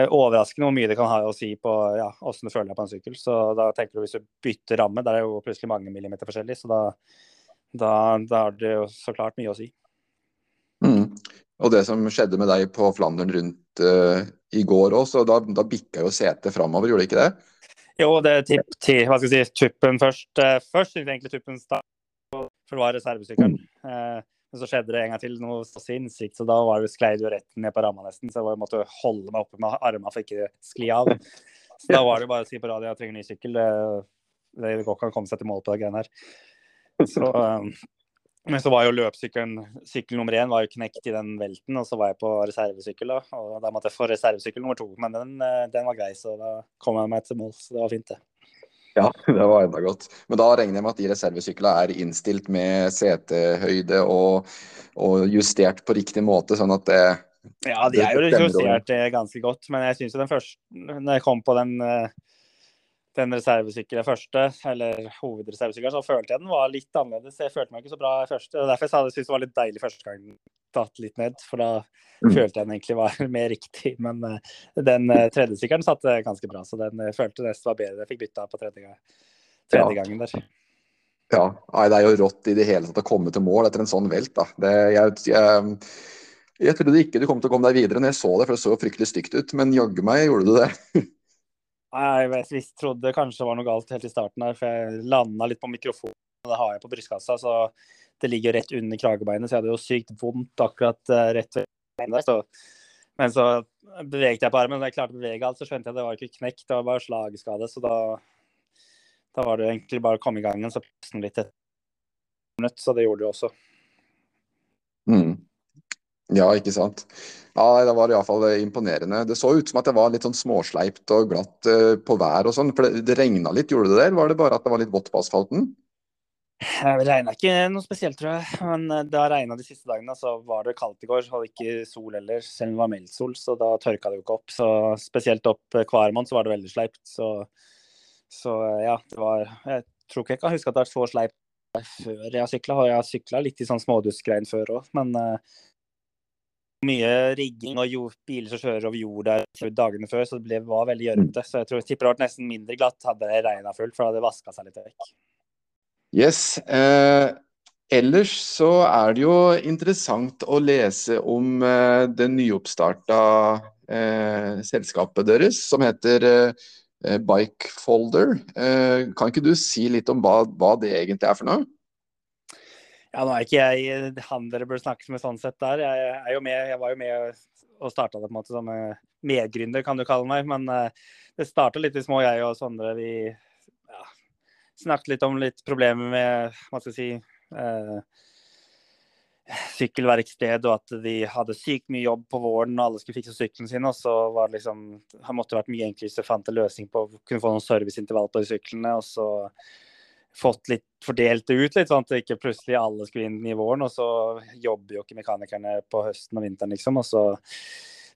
overraskende hvor mye det kan ha å si på ja, du føler deg på en sykkel. Så da tenker du hvis du bytter ramme, der er jo plutselig mange millimeter forskjellig, så da, da, da har det jo så klart mye å si. Mm. Og det som skjedde med deg på Flandern rundt uh, i går òg, så da, da bikka jo setet framover, gjorde det ikke det? Jo, det er tipp til hva skal jeg si, tuppen først. Uh, først egentlig tuppen start, for det var reservesykkelen. Eh, men så skjedde det en gang til noe så sinnssykt, så da var det sklei jo rett ned på ramma nesten. Så jeg måtte holde meg oppe med armene for ikke skli av. Så da var det bare å si på radio jeg trenger ny sykkel. Det, det går ikke an å komme seg til mål på det greiene her. Så, eh, men så var jo løpssykkelen sykkel nummer én var jo knekt i den velten, og så var jeg på reservesykkel. da, og Da måtte jeg få reservesykkel nummer to, men den, eh, den, var grei, så da kom jeg meg til mål. Så det var fint, det. Ja, det var enda godt. Men da regner jeg med at de reservesyklene er innstilt med setehøyde og, og, justert på riktig måte, sånn at det Ja, de er jo justert ganske godt, men jeg syns jo den første Når jeg kom på den uh, den reservesykkelen første, eller hovedreservesykkelen, så følte jeg den var litt annerledes. Jeg følte meg ikke så bra først, og Derfor jeg syntes det var litt deilig første gang datt litt ned. For da mm. følte jeg den egentlig var mer riktig. Men uh, den uh, tredje sykkelen satt ganske bra, så den uh, følte nesten var bedre. Jeg fikk bytta på tredje, gang, tredje ja. gangen der. Ja, Nei, det er jo rått i det hele tatt å komme til mål etter en sånn velt. da. Det, jeg, jeg, jeg, trodde ikke du kom til å komme deg videre når jeg så det, for det så fryktelig stygt ut. Men jaggu meg gjorde du det. Jeg visst trodde kanskje det var noe galt helt i starten her, for jeg landa litt på mikrofonen. og Det har jeg på brystkassa, så det ligger jo rett under kragebeinet, så jeg hadde jo sykt vondt akkurat uh, rett ved beinet. Så. Men så beveget jeg på armen, og da jeg klarte å bevege alt, så skjønte jeg at det var ikke knekt, det var bare slagskade. Så da, da var det egentlig bare å komme i gang igjen, så pusten litt et minutt, så det gjorde det også. Mm. Ja, ikke sant. Ja, Det var iallfall imponerende. Det så ut som at det var litt sånn småsleipt og glatt uh, på vær og sånn. For det, det regna litt, gjorde det? Eller var det bare at det var litt vått på asfalten? Det regna ikke noe spesielt, tror jeg. Men eh, det har regna de siste dagene. Så var det kaldt i går. Hadde ikke sol heller, selv om det var meldsol. Så da tørka det jo ikke opp. Så spesielt opp Kvarmon så var det veldig sleipt. Så, så ja, det var Jeg tror ikke jeg kan huske at det har vært så sleipt før jeg har sykla. Jeg har sykla litt i sånn småduskregn før òg, men mye rigging og biler som kjører over jord der dagene før, så det ble, var veldig gjørmete. Så jeg tror jeg tipper det var nesten mindre glatt hadde det regna fullt, for det hadde vaska seg litt vekk. Yes. Eh, ellers så er det jo interessant å lese om eh, det nyoppstarta eh, selskapet deres, som heter eh, Bikefolder. Eh, kan ikke du si litt om hva, hva, det egentlig er for noe? Ja, Nå er ikke jeg han dere bør snakke med sånn sett der. Jeg, er jo med, jeg var jo med og starta det på en måte som medgründer, kan du kalle meg. Men uh, det starta litt i små, jeg og Sondre. Vi ja, snakket litt om litt problemer med hva skal jeg si uh, sykkelverksted, og at de hadde sykt mye jobb på våren og alle skulle fikse sykkelen sin. Og så var det liksom Det måtte vært mye enklere hvis du fant en løsning på å kunne få noen serviceintervall på de syklene. og så fått litt fordelt det ut litt, sånn at ikke plutselig alle skulle inn i våren. Og så jobber jo ikke mekanikerne på høsten og vinteren, liksom. Og så,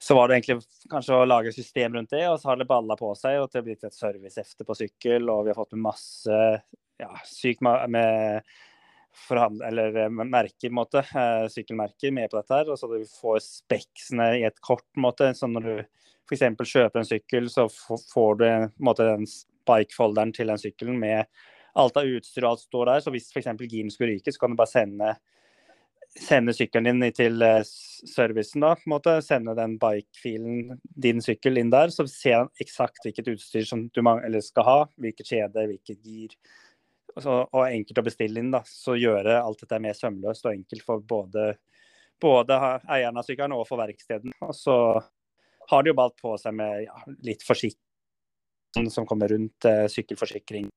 så var det egentlig kanskje å lage system rundt det, og så har det balla på seg. Og det har blitt et servicehefte på sykkel, og vi har fått med masse ja, sykt med eller eh, merker, måte, eh, sykkelmerker med på dette. her, og så Du får speksene i et kort. måte, så Når du f.eks. kjøper en sykkel, så får du måte, den bikefolderen til den sykkelen med alt av utstyr og alt står der. Så hvis f.eks. giren skulle ryke, så kan du bare sende, sende sykkelen din til eh, servicen. da, på en måte, Sende den bike-filen, din sykkel, inn der. Så ser han eksakt hvilket utstyr som du skal ha. Hvilket kjede, hvilket gir og enkelt å bestille inn. da, Så gjøre alt dette mer sømløst og enkelt for både, både eieren av sykkelen og for verksteden. Og så har de jo balt på seg med ja, litt forsikring som kommer rundt eh, sykkelforsikring.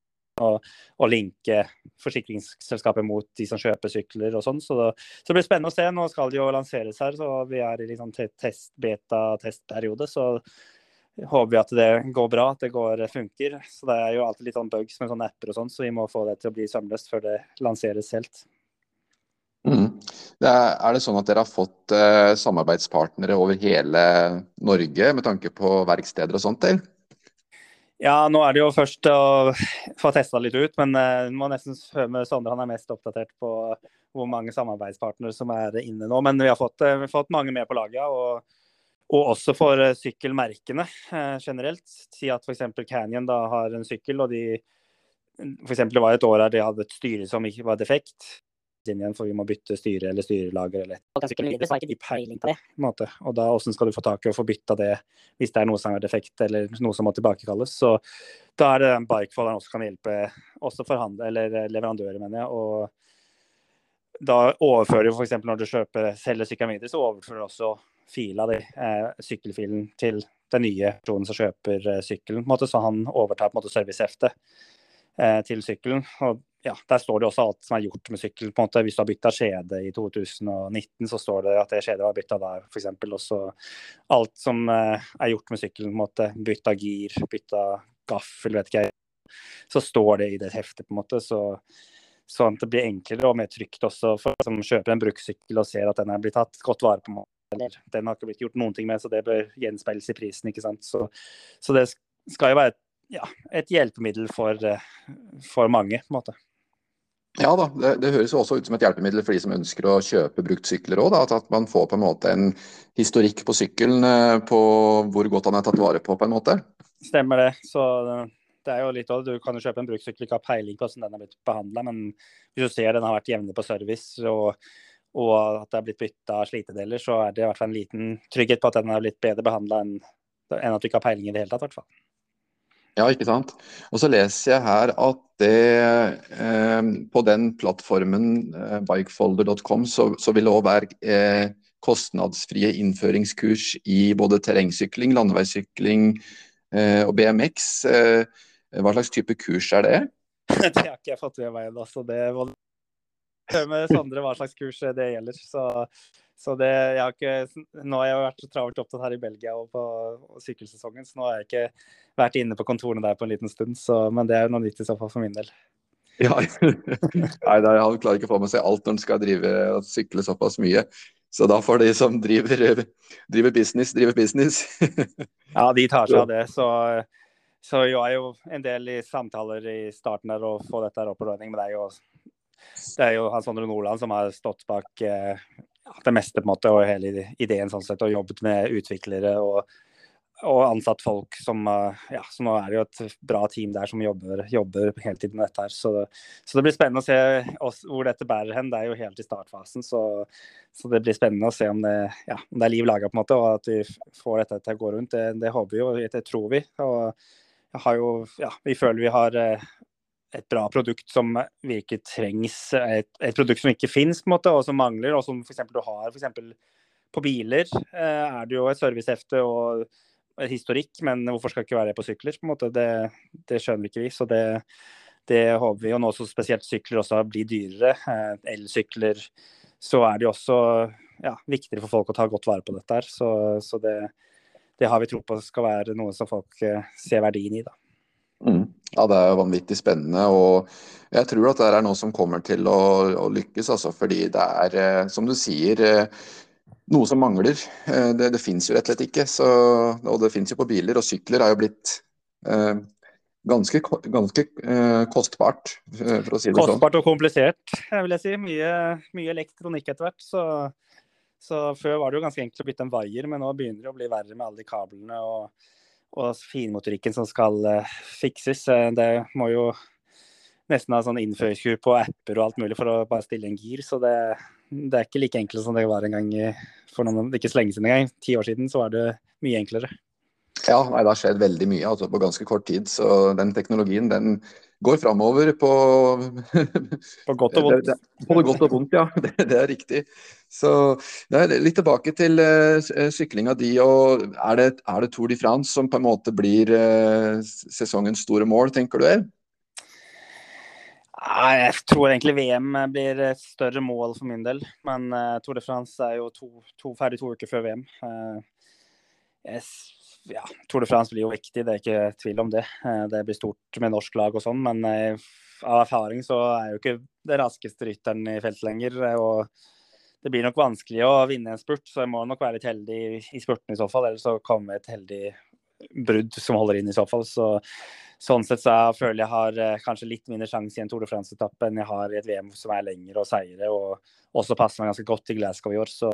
Og, og, linke forsikringsselskapet mot de som kjøper sykler og sånn. Så, så, det blir spennende å se. Nå skal det jo lanseres her, så vi er i liksom test, beta-testperiode. Så håper vi at det går bra, at det går, funker. Så det er jo alltid litt sånn bugs med sånne apper og sånn, så vi må få det til å bli sømløst før det lanseres helt. Mm. Det er, er, det sånn at dere har fått eh, samarbeidspartnere over hele Norge med tanke på verksteder og sånt? Eller? Ja, nå er det jo først å få testa litt ut, men uh, må nesten høre med Sondre. Han er mest oppdatert på hvor mange samarbeidspartnere som er inne nå. Men vi har fått, uh, vi fått mange med på laget. og og også for uh, sykkelmerkene uh, generelt. Si at f.eks. Canyon da har en sykkel, og de f.eks. det var et år her de hadde et styre som ikke var defekt. Igjen, for vi må bytte styre eller styrelager eller på. Måte. Og da hvordan skal du få tak i å få bytta det hvis det er noe som er defekt eller noe som må tilbakekalles. Så da er det den bikefolderen også kan hjelpe også forhandle, eller eh, leverandører, mener jeg. og da overfører du f.eks. når du kjøper, selger sykkelen videre, så overfører du også fila di, eh, sykkelfilen, til den nye personen som kjøper eh, sykkelen. Måte, så han overtar på en måte serviceheftet eh, til sykkelen. Og ja, Der står det også alt som er gjort med sykkel. på en måte. Hvis du har bytta skjede i 2019, så står det at det skjedet var bytta der, f.eks. Også alt som eh, er gjort med sykkelen, på en måte. bytta gir, bytta gaffel, vet ikke jeg. Så står det i det heftet, på en måte. så Sånn at det blir enklere og mer trygt også for som kjøper en brukssykkel og ser at den er blitt tatt godt vare på eller den har ikke blitt gjort noen ting med, så det bør gjenspeiles i prisen. ikke sant? Så, så det skal jo være ja, et hjelpemiddel for, eh, for, mange, på en måte. Ja da, det, det, høres jo også ut som et hjelpemiddel for de som ønsker å kjøpe bruktsykler òg. At, man får på en måte en historikk på sykkelen eh, på hvor godt han er tatt vare på, på en måte. Stemmer det. Så det er jo litt Du kan jo kjøpe en brukssykkel ikke ha peiling på hvordan den har blitt behandla, men hvis du ser den har vært jevnlig på service og og at det er blitt bytta slitedeler, så er det i hvert fall en liten trygghet på at den er blitt bedre behandla enn, enn, at du ikke har peiling i det hele tatt. hvert fall. Ja, ikke sant. Og så leser jeg her at det eh, på den plattformen eh, bikefolder.com så, så, vil det òg være eh, kostnadsfrie innføringskurs i både terrengsykling, landeveissykling eh, og BMX. Eh, hva slags type kurs er det? det har ikke jeg fått med meg ennå, så det var høre med Sondre hva slags kurs det gjelder. Så, så det, jeg har ikke, nå har jeg vært så travelt opptatt her i Belgia og på og sykkelsesongen, så nå har jeg ikke vært inne på kontorene der på en liten stund. Så, men det er noe nytt i så fall for min del. Ja, Nei, han klarer ikke å få med seg alt når han skal drive og sykle såpass mye. Så da får de som driver, driver business, drive business. ja, de tar seg av det. Så, så jeg er jo en del i samtaler i starten der å få dette opp og running, det er jo det er jo Hans Sondre Nordland som har stått bak eh, det meste på en måte, og hele ideen sånn sett, og jobbet med utviklere og og ansatt folk som ja, så nå er det jo et bra team der som jobber, jobber heltid med dette her. Så så det, blir spennende å se oss, hvor dette bærer hen. Det er jo helt i startfasen, så, så det blir spennende å se om det, ja, om det er liv laga, på en måte, og at vi får dette til å gå rundt. Det, det håper vi jo, det tror vi. Og har jo, ja, vi føler vi har et bra produkt som virker trengs, et, et produkt som ikke måte, og som mangler, og som f.eks. du har for på biler. Eh, er det jo et servicehefte og historikk, men hvorfor skal det ikke være det på sykler? på en måte, Det, det skjønner ikke vi. så det, det håper vi. Og nå som spesielt sykler også blir dyrere, eh, elsykler, så er det jo også ja, viktigere for folk å ta godt vare på dette. her, Så, så det, det, har vi tro på skal være noe som folk eh, ser verdien i. da. Mm. Ja, Det er jo vanvittig spennende. og Jeg tror at det er noe som kommer til å, å lykkes. Altså, fordi det er, eh, som du sier, noe som mangler. Eh, det, det fins jo rett og slett ikke. Så, og det fins jo på biler, og sykler er jo blitt eh, ganske, ganske eh, kostbart, eh, for å si det kostbart sånn. Kostbart og komplisert, vil jeg si. Mye, mye elektronikk etter hvert. Så, så, før var det jo ganske enkelt å bytte en vaier, men nå begynner det å bli verre med alle de kablene og, og finmotorikken som skal uh, fikses. Det må jo nesten ha sånn innføringskur på apper og alt mulig for å bare stille en gir. Så det, det er ikke like enkelt som det var en gang for noen, ikke så lenge siden engang. Ti år siden så var det mye enklere. Ja, nei, det har skjedd veldig mye altså, på ganske kort tid. Så den teknologien den går framover på På godt og vondt. Det, det, på godt og vondt, ja. Det, det er riktig. Så nei, Litt tilbake til uh, syklinga di. og er det, er det, Tour de France som på en måte blir uh, sesongens store mål, tenker du? Er? Jeg tror egentlig VM blir et større mål for min del. Men uh, Tour de France er jo to, to, ferdig to uker før VM. Uh, yes, ja, Tour de France blir jo viktig, det er ikke tvil om det. Uh, det blir stort med norsk lag og sånn, men av erfaring så er jo ikke det raskeste rytteren i felt lenger. og det blir nok vanskelig å vinne en spurt, så jeg må nok være litt heldig i spurten i så fall. Eller så komme et heldig brudd som holder inn i så fall. Så sånn sett så jeg føler jeg har eh, kanskje litt mindre sjanse i en Tour de France-etappe enn jeg har i et VM som er lengre og seire, og også passer meg ganske godt til Glasgow i år. Så,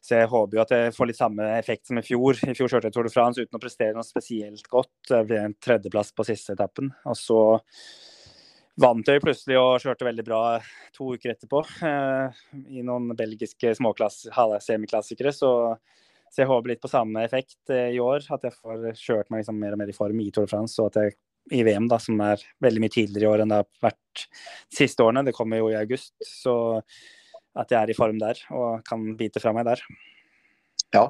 så, jeg håper jo at jeg får litt samme effekt som i fjor. I fjor kjørte jeg Tour de France uten å prestere noe spesielt godt. Det ble en tredjeplass på siste etappen. Og så vant jeg plutselig og kjørte veldig bra to uker etterpå eh, i noen belgiske semiklassikere. Så så jeg håper litt på samme effekt eh, i år. At jeg får kjørt meg liksom mer og mer i form i Tour de France. Og at jeg i VM, da, som er veldig mye tidligere i år enn det har vært de siste årene, det kommer jo i august. Så at jeg er i form der og kan bite fra meg der. Ja,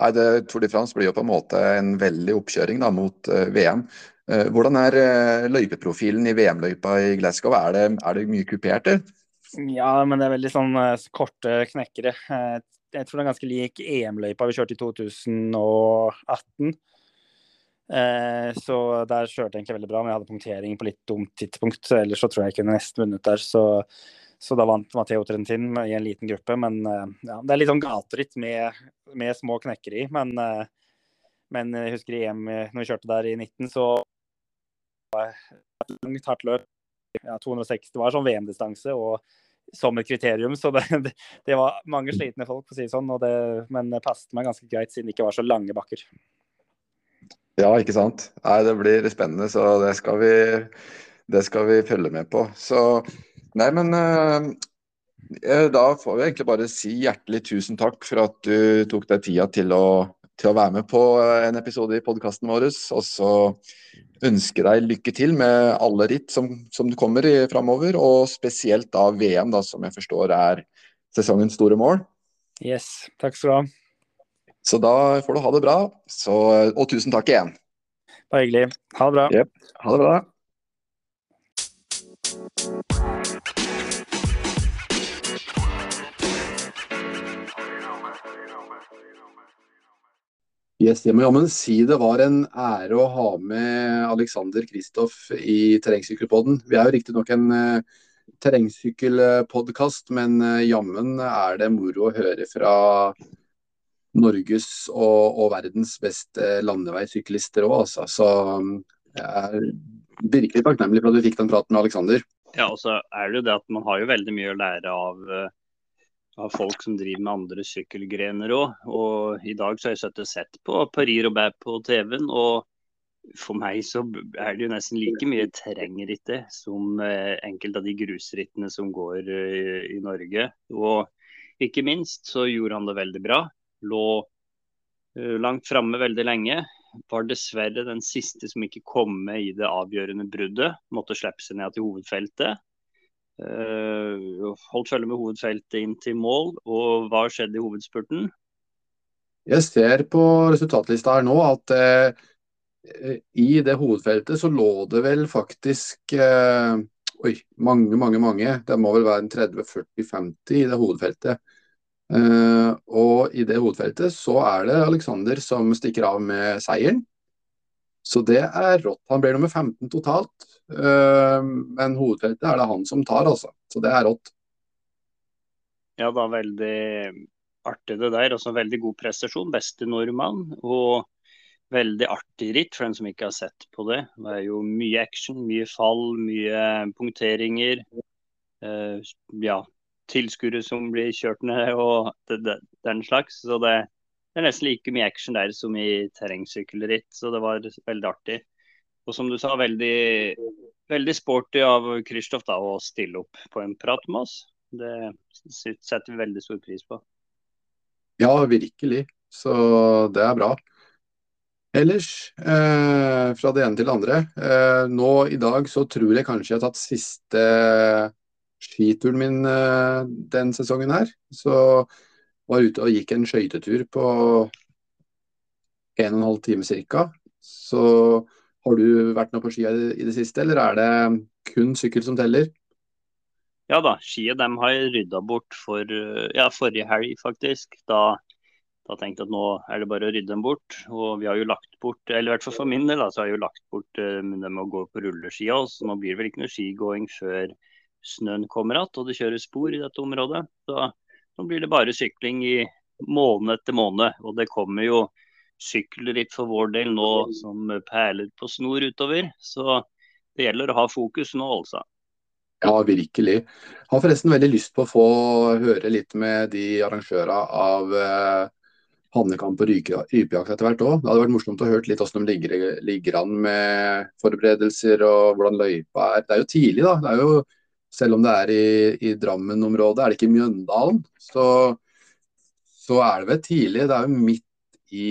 Nei, det, Tour de France blir jo på en måte en veldig oppkjøring da, mot uh, VM. Uh, hvordan er uh, løypeprofilen i VM-løypa i Glasgow? Er det, er det mye kupert? Ja, men det er veldig sånn korte knekkere jeg tror den er ganske lik EM-løypa vi kjørte i 2018. Eh, så der kjørte jeg egentlig veldig bra, men jeg hadde punktering på litt dumt tidspunkt. Så Ellers så tror jeg jeg kunne nesten vunnet der. Så, så da vant Matheo Trentin i en liten gruppe. Men eh, ja, det er litt sånn gateritt med, med, små knekker i. Men, eh, men, jeg husker i EM, når vi kjørte der i 19, så var det et langt, hardt løp. Ja, 260 var sånn VM-distanse. og som et kriterium. Så det, det, var mange slitne folk, for å si det sånn. Men det passet meg ganske greit, siden det ikke var så lange bakker. Ja, ikke sant. Nei, det blir spennende, så det skal vi, det skal vi følge med på. Så Nei, men uh, da får vi egentlig bare si hjertelig tusen takk for at du tok deg tida til å, til å være med på en episode i podkasten vår. Og så ønske deg lykke til med alle ritt som, som kommer i, framover, og spesielt da VM, da, som jeg forstår er sesongens store mål. Yes, takk skal du ha. Så da får du ha det bra, så, og tusen takk igjen. Bare hyggelig. Ha det bra. Yep. Ha det bra. Yes, må jammen si det var en ære å ha med Alexander Kristoff i Terrengsykkelpodden. Vi er jo riktignok en uh, terrengsykkelpodkast, men uh, jammen er det moro å høre fra Norges og, og verdens beste landeveissyklister òg, altså. Så um, jeg er virkelig takknemlig for at vi fikk den praten med Alexander. Ja, og så er det jo det at man har jo veldig mye å lære av uh av folk som driver med andre sykkelgrener òg. Og i dag så har jeg sittet og sett på Paris-Robert på TV-en. og for meg så er det jo nesten like mye terrengrittet som eh, enkelte av de grusrittene som går eh, i Norge. Og ikke minst så gjorde han det veldig bra. Lå eh, langt framme veldig lenge. Var dessverre den siste som ikke kom med i det avgjørende bruddet. Måtte slippe seg ned til hovedfeltet. Holdt følge med hovedfeltet inn til mål. Og hva skjedde i hovedspurten? Jeg ser på resultatlista her nå at i det hovedfeltet så lå det vel faktisk eh, Oi, mange, mange, mange. Det må vel være en 30-40-50 i det hovedfeltet. Eh, og i det hovedfeltet så er det Alexander som stikker av med seieren. Så det er rått. Han blir nummer 15 totalt. Eh, men hovedfeltet er det han som tar, altså. Så det er rått. Ja, da veldig artig det der. Også veldig god prestasjon. Beste nordmann. Og veldig artig ritt for den som ikke har sett på det. Det er jo mye action, mye fall, mye punkteringer. Eh, ja, tilskuere som blir kjørt ned og det, det, den slags. Så det, det, er nesten like mye action der som i terrengsykkelritt. Så det var veldig artig. Og som du sa, veldig, veldig sporty av Kristoff å stille opp på en prat med oss. Det setter vi veldig stor pris på. Ja, virkelig. Så det er bra. Ellers, eh, fra det ene til det andre. Eh, nå i dag så tror jeg kanskje jeg har tatt siste skituren min eh, den sesongen her. Så var ute og gikk en skøytetur på en og en halv time ca. Så har du vært noe på skia i det siste, eller er det kun sykkel som teller? Ja da, skia dem har jeg rydda bort for ja, forrige helg, faktisk. Da da tenkte jeg at nå er det bare å rydde dem bort. Og vi har jo lagt bort, eller i hvert fall for min del, da, så har jeg jo lagt bort uh, det med å gå på rulleskia. Så nå blir det vel ikke noe skigåing før snøen kommer igjen og det kjøres spor i dette området. Så blir det bare sykling i måned etter måned. Og det kommer jo sykkelritt for vår del nå som perler på snor utover. Så det gjelder å ha fokus nå, altså. Ja, virkelig. Jeg har forresten veldig lyst på å få høre litt med de arrangørene av eh, hannekamp og rypejakt etter hvert òg. Det hadde vært morsomt å høre litt hvordan de ligger, ligger, an med forberedelser og hvordan løypa er. Det er jo tidlig, da. Det er jo, selv om det er i, i Drammen-området, er det ikke Mjøndalen, så, så, er det vel tidlig. Det er jo midt i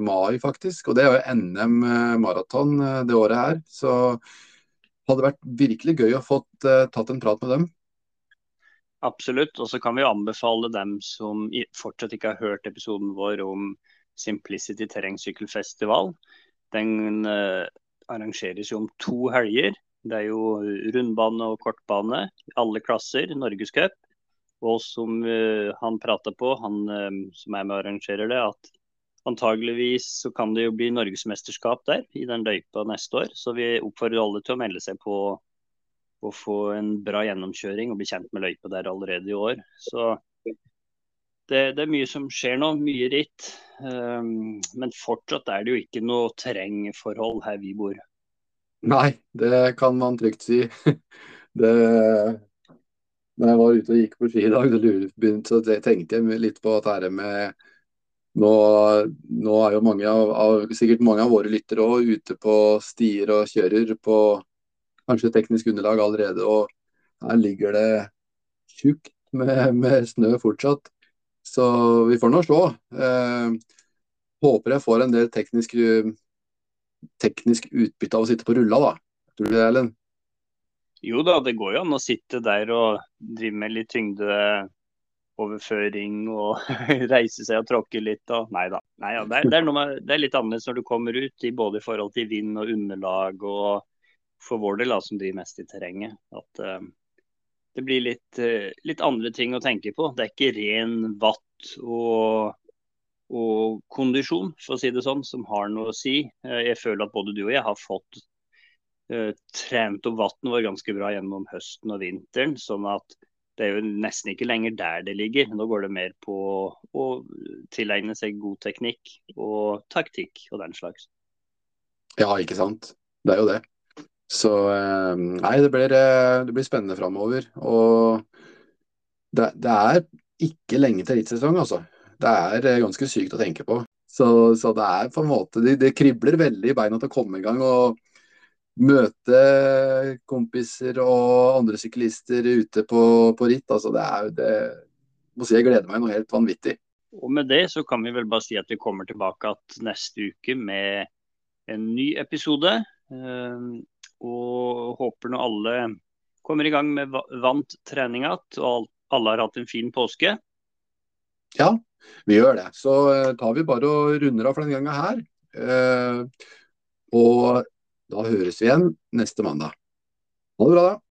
mai, faktisk. Og det er jo NM eh, maraton eh, det året her. Så det hadde vært virkelig gøy å få uh, tatt en prat med dem. Absolutt. Og så kan vi anbefale dem som fortsatt ikke har hørt episoden vår om Simplicity terrengsykkelfestival. Den arrangeres jo om to helger. Det er jo rundbane og kortbane, alle klasser, Norgescup. Og som uh, han prata på, han uh, som er med og arrangerer det, at antageligvis så kan det jo bli norgesmesterskap der i den løypa neste år. Så vi oppfordrer alle til å melde seg på å få en bra gjennomkjøring og bli kjent med løypa der allerede i år. Så det, det, er mye som skjer nå, mye ritt. Um, men fortsatt er det jo ikke noe terrengforhold her vi bor. Nei, det kan man trygt si. Det, når jeg var ute og gikk på ski i dag, så tenkte jeg litt på at dette med nå, nå, er jo mange av, av, sikkert mange av våre lyttere òg ute på stier og kjører på kanskje teknisk underlag allerede. Og her ligger det tjukt med, med, snø fortsatt. Så vi får nå se. Eh, håper jeg får en del teknisk, teknisk utbytte av å sitte på rulla, da. Tror du det, Erlend? Jo da, det går jo an å sitte der og drive med litt tyngdeoverføring og reise seg og tråkke litt. Og... Nei da. Nei, ja, det, er, det, er med, det, er, litt annerledes når du kommer ut, i både i forhold til vind og underlag og for vår del, da, som driver mest i terrenget, at uh, det blir litt, uh, litt, andre ting å tenke på. Det er ikke ren watt og, kondisjon, for å si det sånn, som har noe å si. Uh, jeg føler at både du og jeg har fått trent opp vatten vår ganske bra gjennom høsten og vinteren. sånn at det er jo nesten ikke lenger der det ligger. Nå går det mer på å tilegne seg god teknikk og taktikk og den slags. Ja, ikke sant. Det er jo det. Så eh, nei, det blir, eh, det blir spennende framover. Og det, det, er ikke lenge til rittsesong, altså. Det er eh, ganske sykt å tenke på. Så, så det er på en måte det, det, kribler veldig i beina til å komme i gang og møte kompiser og andre syklister ute på, på ritt. Altså det er det må si jeg gleder meg noe helt vanvittig. Og med det så kan vi vel bare si at vi kommer tilbake neste uke med en ny episode. Ehm, og håper nå alle kommer i gang med vant trening igjen, og alle har hatt en fin påske. Ja, vi gjør det. Så eh, tar vi bare og runder av for denne gangen her. Eh, og da høres vi igjen neste mandag. Ha det bra, da.